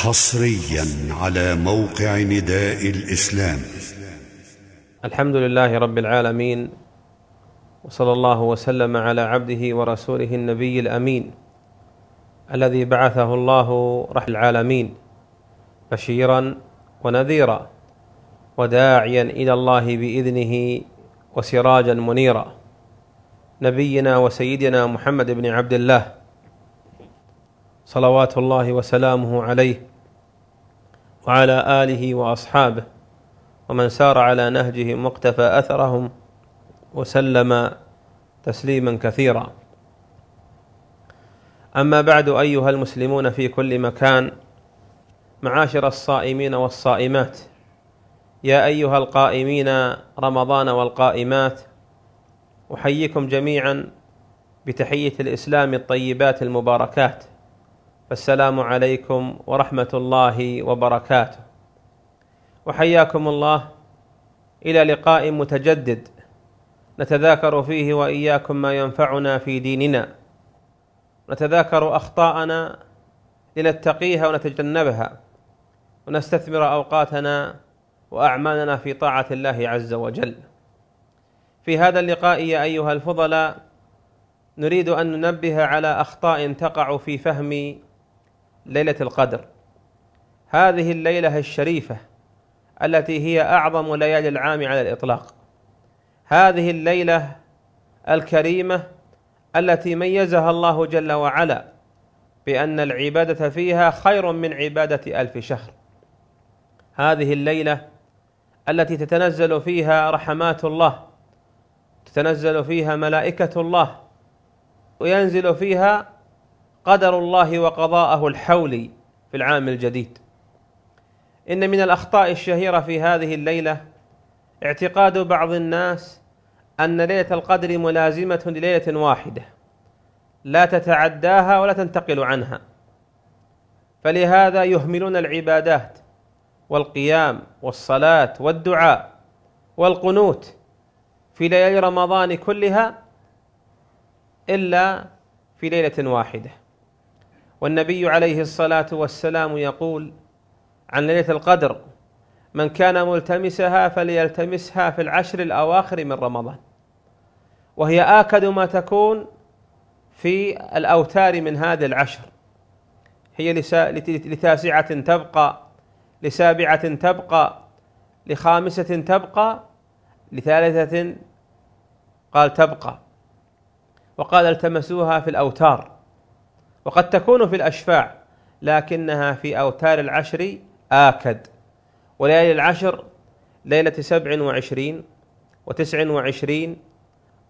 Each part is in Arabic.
حصريا على موقع نداء الإسلام. الحمد لله رب العالمين وصلى الله وسلم على عبده ورسوله النبي الأمين الذي بعثه الله رحل العالمين بشيرا ونذيرا وداعيا إلى الله بإذنه وسراجا منيرا. نبينا وسيدنا محمد بن عبد الله صلوات الله وسلامه عليه وعلى آله وأصحابه ومن سار على نهجهم واقتفى أثرهم وسلم تسليما كثيرا. أما بعد أيها المسلمون في كل مكان معاشر الصائمين والصائمات يا أيها القائمين رمضان والقائمات أحييكم جميعا بتحية الإسلام الطيبات المباركات. فالسلام عليكم ورحمة الله وبركاته. وحياكم الله إلى لقاء متجدد نتذاكر فيه وإياكم ما ينفعنا في ديننا. نتذاكر أخطاءنا لنتقيها ونتجنبها ونستثمر أوقاتنا وأعمالنا في طاعة الله عز وجل. في هذا اللقاء يا أيها الفضلاء نريد أن ننبه على أخطاء تقع في فهم ليلة القدر. هذه الليلة الشريفة التي هي أعظم ليالي العام على الإطلاق. هذه الليلة الكريمة التي ميزها الله جل وعلا بأن العبادة فيها خير من عبادة ألف شهر. هذه الليلة التي تتنزل فيها رحمات الله تتنزل فيها ملائكة الله وينزل فيها قدر الله وقضاءه الحولي في العام الجديد. إن من الأخطاء الشهيرة في هذه الليلة اعتقاد بعض الناس أن ليلة القدر ملازمة لليلة واحدة لا تتعداها ولا تنتقل عنها. فلهذا يهملون العبادات والقيام والصلاة والدعاء والقنوت في ليالي رمضان كلها إلا في ليلة واحدة. والنبي عليه الصلاة والسلام يقول عن ليلة القدر من كان ملتمسها فليلتمسها في العشر الأواخر من رمضان. وهي آكد ما تكون في الأوتار من هذه العشر. هي لتاسعة تبقى لسابعة تبقى لخامسة تبقى لثالثة قال تبقى. وقال التمسوها في الأوتار. وقد تكون في الأشفاع لكنها في أوتار العشر آكد. وليالي العشر ليلة سبع وعشرين وتسع وعشرين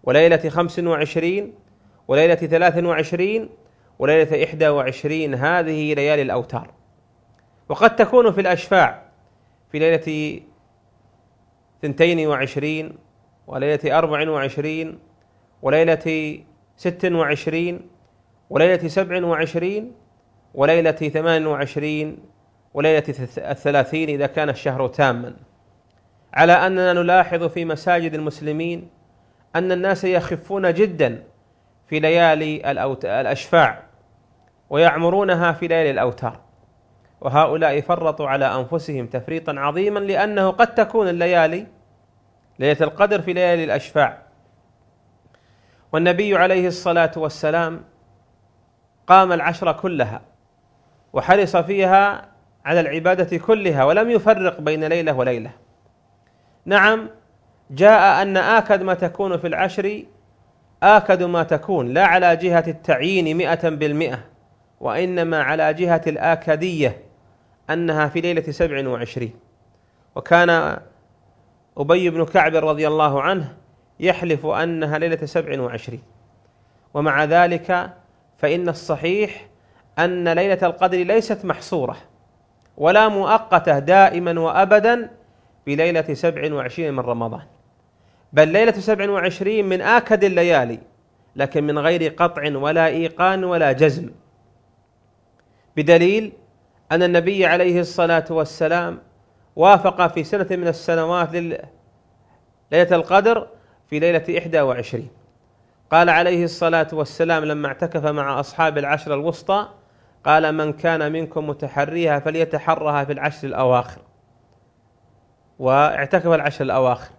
وليلة خمس وعشرين وليلة ثلاث وعشرين وليلة إحدى وعشرين. هذه ليالي الأوتار. وقد تكون في الأشفاع في ليلة ثنتين وعشرين وليلة أربع وعشرين وليلة ست وعشرين وليلة سبع وعشرين وليلة ثمان وعشرين وليلة الثلاثين إذا كان الشهر تاما. على أننا نلاحظ في مساجد المسلمين أن الناس يخفون جدا في ليالي الأشفاع ويعمرونها في ليالي الأوتار. وهؤلاء فرطوا على أنفسهم تفريطا عظيما لأنه قد تكون الليالي ليلة القدر في ليالي الأشفاع. والنبي عليه الصلاة والسلام قام العشر كلها وحرص فيها على العبادة كلها ولم يفرق بين ليلة وليلة. نعم جاء أن آكد ما تكون في العشر آكد ما تكون لا على جهة التعيين مئة بالمئة وإنما على جهة الآكدية أنها في ليلة سبع وعشرين. وكان أبي بن كعب رضي الله عنه يحلف أنها ليلة سبع وعشرين. ومع ذلك فإن الصحيح أن ليلة القدر ليست محصورة ولا مؤقتة دائما وأبدا بليلة سبع وعشرين من رمضان. بل ليلة سبع وعشرين من آكد الليالي لكن من غير قطع ولا إيقان ولا جزم. بدليل أن النبي عليه الصلاة والسلام وافق في سنة من السنوات ليلة القدر في ليلة إحدى وعشرين. قال عليه الصلاة والسلام لما اعتكف مع أصحاب العشر الوسطى قال من كان منكم متحريها فليتحرها في العشر الأواخر. واعتكف العشر الأواخر.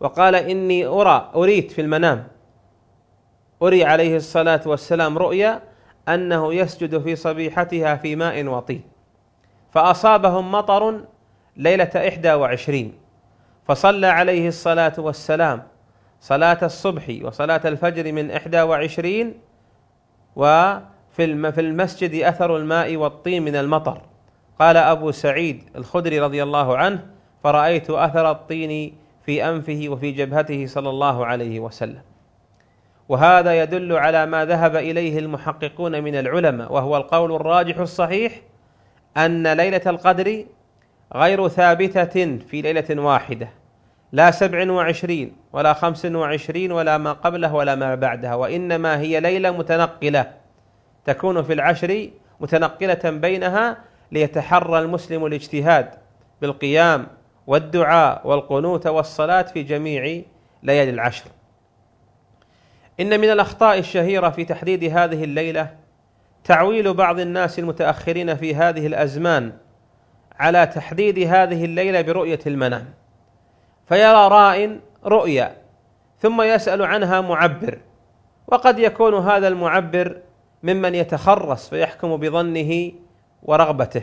وقال إني أرى أريت في المنام. أري عليه الصلاة والسلام رؤيا أنه يسجد في صبيحتها في ماء وطين. فأصابهم مطر ليلة إحدى وعشرين. فصلى عليه الصلاة والسلام صلاة الصبح وصلاة الفجر من إحدى وعشرين وفي في المسجد أثر الماء والطين من المطر. قال أبو سعيد الخدري رضي الله عنه فرأيت أثر الطين في أنفه وفي جبهته صلى الله عليه وسلم. وهذا يدل على ما ذهب إليه المحققون من العلماء وهو القول الراجح الصحيح أن ليلة القدر غير ثابتة في ليلة واحدة. لا سبع وعشرين ولا خمس وعشرين ولا ما قبله ولا ما بعدها وإنما هي ليلة متنقلة. تكون في العشر متنقلة بينها ليتحرى المسلم الاجتهاد بالقيام والدعاء والقنوت والصلاة في جميع ليالي العشر. إن من الأخطاء الشهيرة في تحديد هذه الليلة تعويل بعض الناس المتأخرين في هذه الأزمان على تحديد هذه الليلة برؤية المنام. فيرى راء رؤيا ثم يسأل عنها معبر. وقد يكون هذا المعبر ممن يتخرص فيحكم بظنه ورغبته.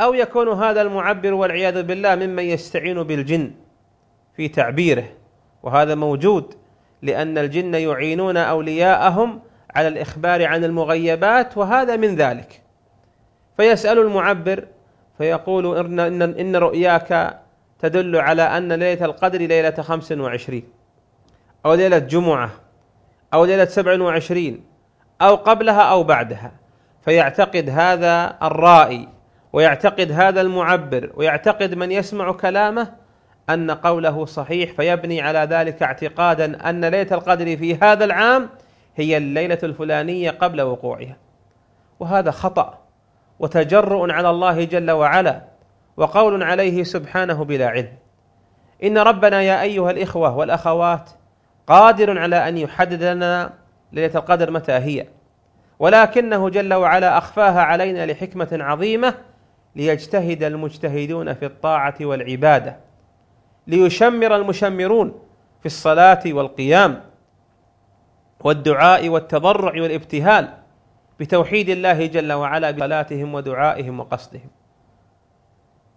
أو يكون هذا المعبر والعياذ بالله ممن يستعين بالجن في تعبيره. وهذا موجود لأن الجن يعينون أولياءهم على الإخبار عن المغيبات وهذا من ذلك. فيسأل المعبر فيقول إن, إن رؤياك تدل على أن ليلة القدر ليلة خمس وعشرين أو ليلة جمعة أو ليلة سبع وعشرين أو قبلها أو بعدها. فيعتقد هذا الرائي ويعتقد هذا المعبر ويعتقد من يسمع كلامه أن قوله صحيح فيبني على ذلك اعتقادا أن ليلة القدر في هذا العام هي الليلة الفلانية قبل وقوعها. وهذا خطأ وتجرؤ على الله جل وعلا وقول عليه سبحانه بلا علم. إن ربنا يا أيها الإخوة والأخوات قادر على أن يحدد لنا ليلة القدر متى هي. ولكنه جل وعلا أخفاها علينا لحكمة عظيمة ليجتهد المجتهدون في الطاعة والعبادة ليشمر المشمرون في الصلاة والقيام والدعاء والتضرع والابتهال بتوحيد الله جل وعلا بصلاتهم ودعائهم وقصدهم.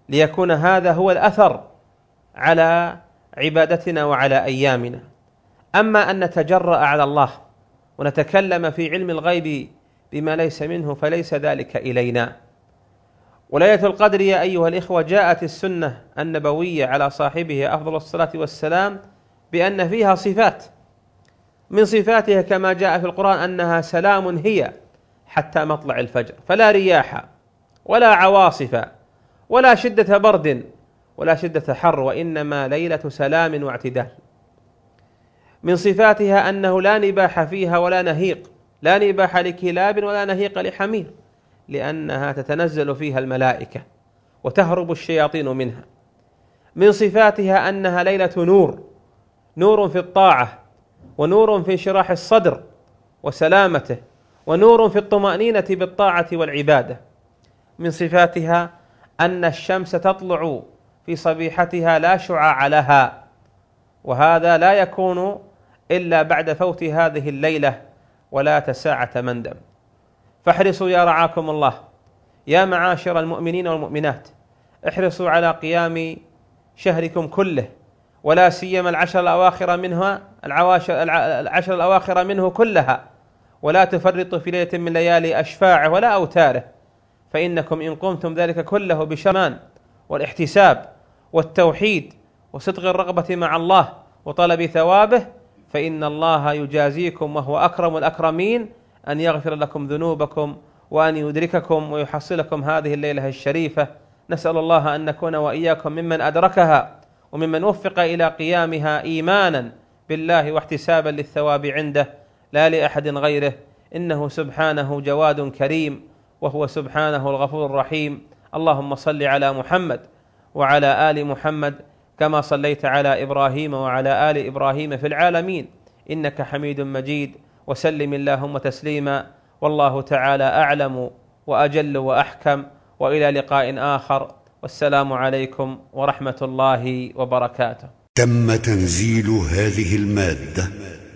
ليكون هذا هو الأثر على عبادتنا وعلى أيامنا. أما أن نتجرأ على الله ونتكلم في علم الغيب بما ليس منه فليس ذلك إلينا. وليله القدر يا أيها الإخوة جاءت السنة النبوية على صاحبه أفضل الصلاة والسلام بأن فيها صفات. من صفاتها كما جاء في القرآن أنها سلام هي حتى مطلع الفجر فلا رياح ولا عواصف. ولا شدة برد ولا شدة حر وإنما ليلة سلام واعتدال. من صفاتها أنه لا نباح فيها ولا نهيق لا نباح لكلاب ولا نهيق لحمير لأنها تتنزل فيها الملائكة وتهرب الشياطين منها. من صفاتها أنها ليلة نور نور في الطاعة ونور في انشراح الصدر وسلامته ونور في الطمأنينة بالطاعة والعبادة. من صفاتها أن الشمس تطلع في صبيحتها لا شعاع لها وهذا لا يكون إلا بعد فوت هذه الليلة ولا تساعة مندم. فاحرصوا يا رعاكم الله يا معاشر المؤمنين والمؤمنات احرصوا على قيام شهركم كله ولا سيما العشر الأواخر منها العواشر العشر الأواخر منه كلها ولا تفرطوا في ليلة من ليالي أشفاعه ولا أوتاره. فإنكم إن قمتم ذلك كله بشمان والاحتساب والتوحيد وصدق الرغبة مع الله وطلب ثوابه فإن الله يجازيكم وهو أكرم الأكرمين أن يغفر لكم ذنوبكم وأن يدرككم ويحصلكم هذه الليلة الشريفة. نسأل الله أن نكون وإياكم ممن أدركها وممن وفق إلى قيامها إيمانا بالله واحتسابا للثواب عنده لا لأحد غيره. إنه سبحانه جواد كريم. وهو سبحانه الغفور الرحيم. اللهم صل على محمد وعلى آل محمد كما صليت على إبراهيم وعلى آل إبراهيم في العالمين. إنك حميد مجيد. وسلم اللهم تسليما. والله تعالى أعلم وأجل وأحكم. وإلى لقاء آخر. والسلام عليكم ورحمة الله وبركاته. تم تنزيل هذه المادة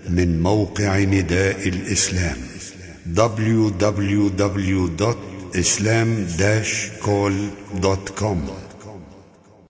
من موقع نداء الإسلام. www.islam-call.com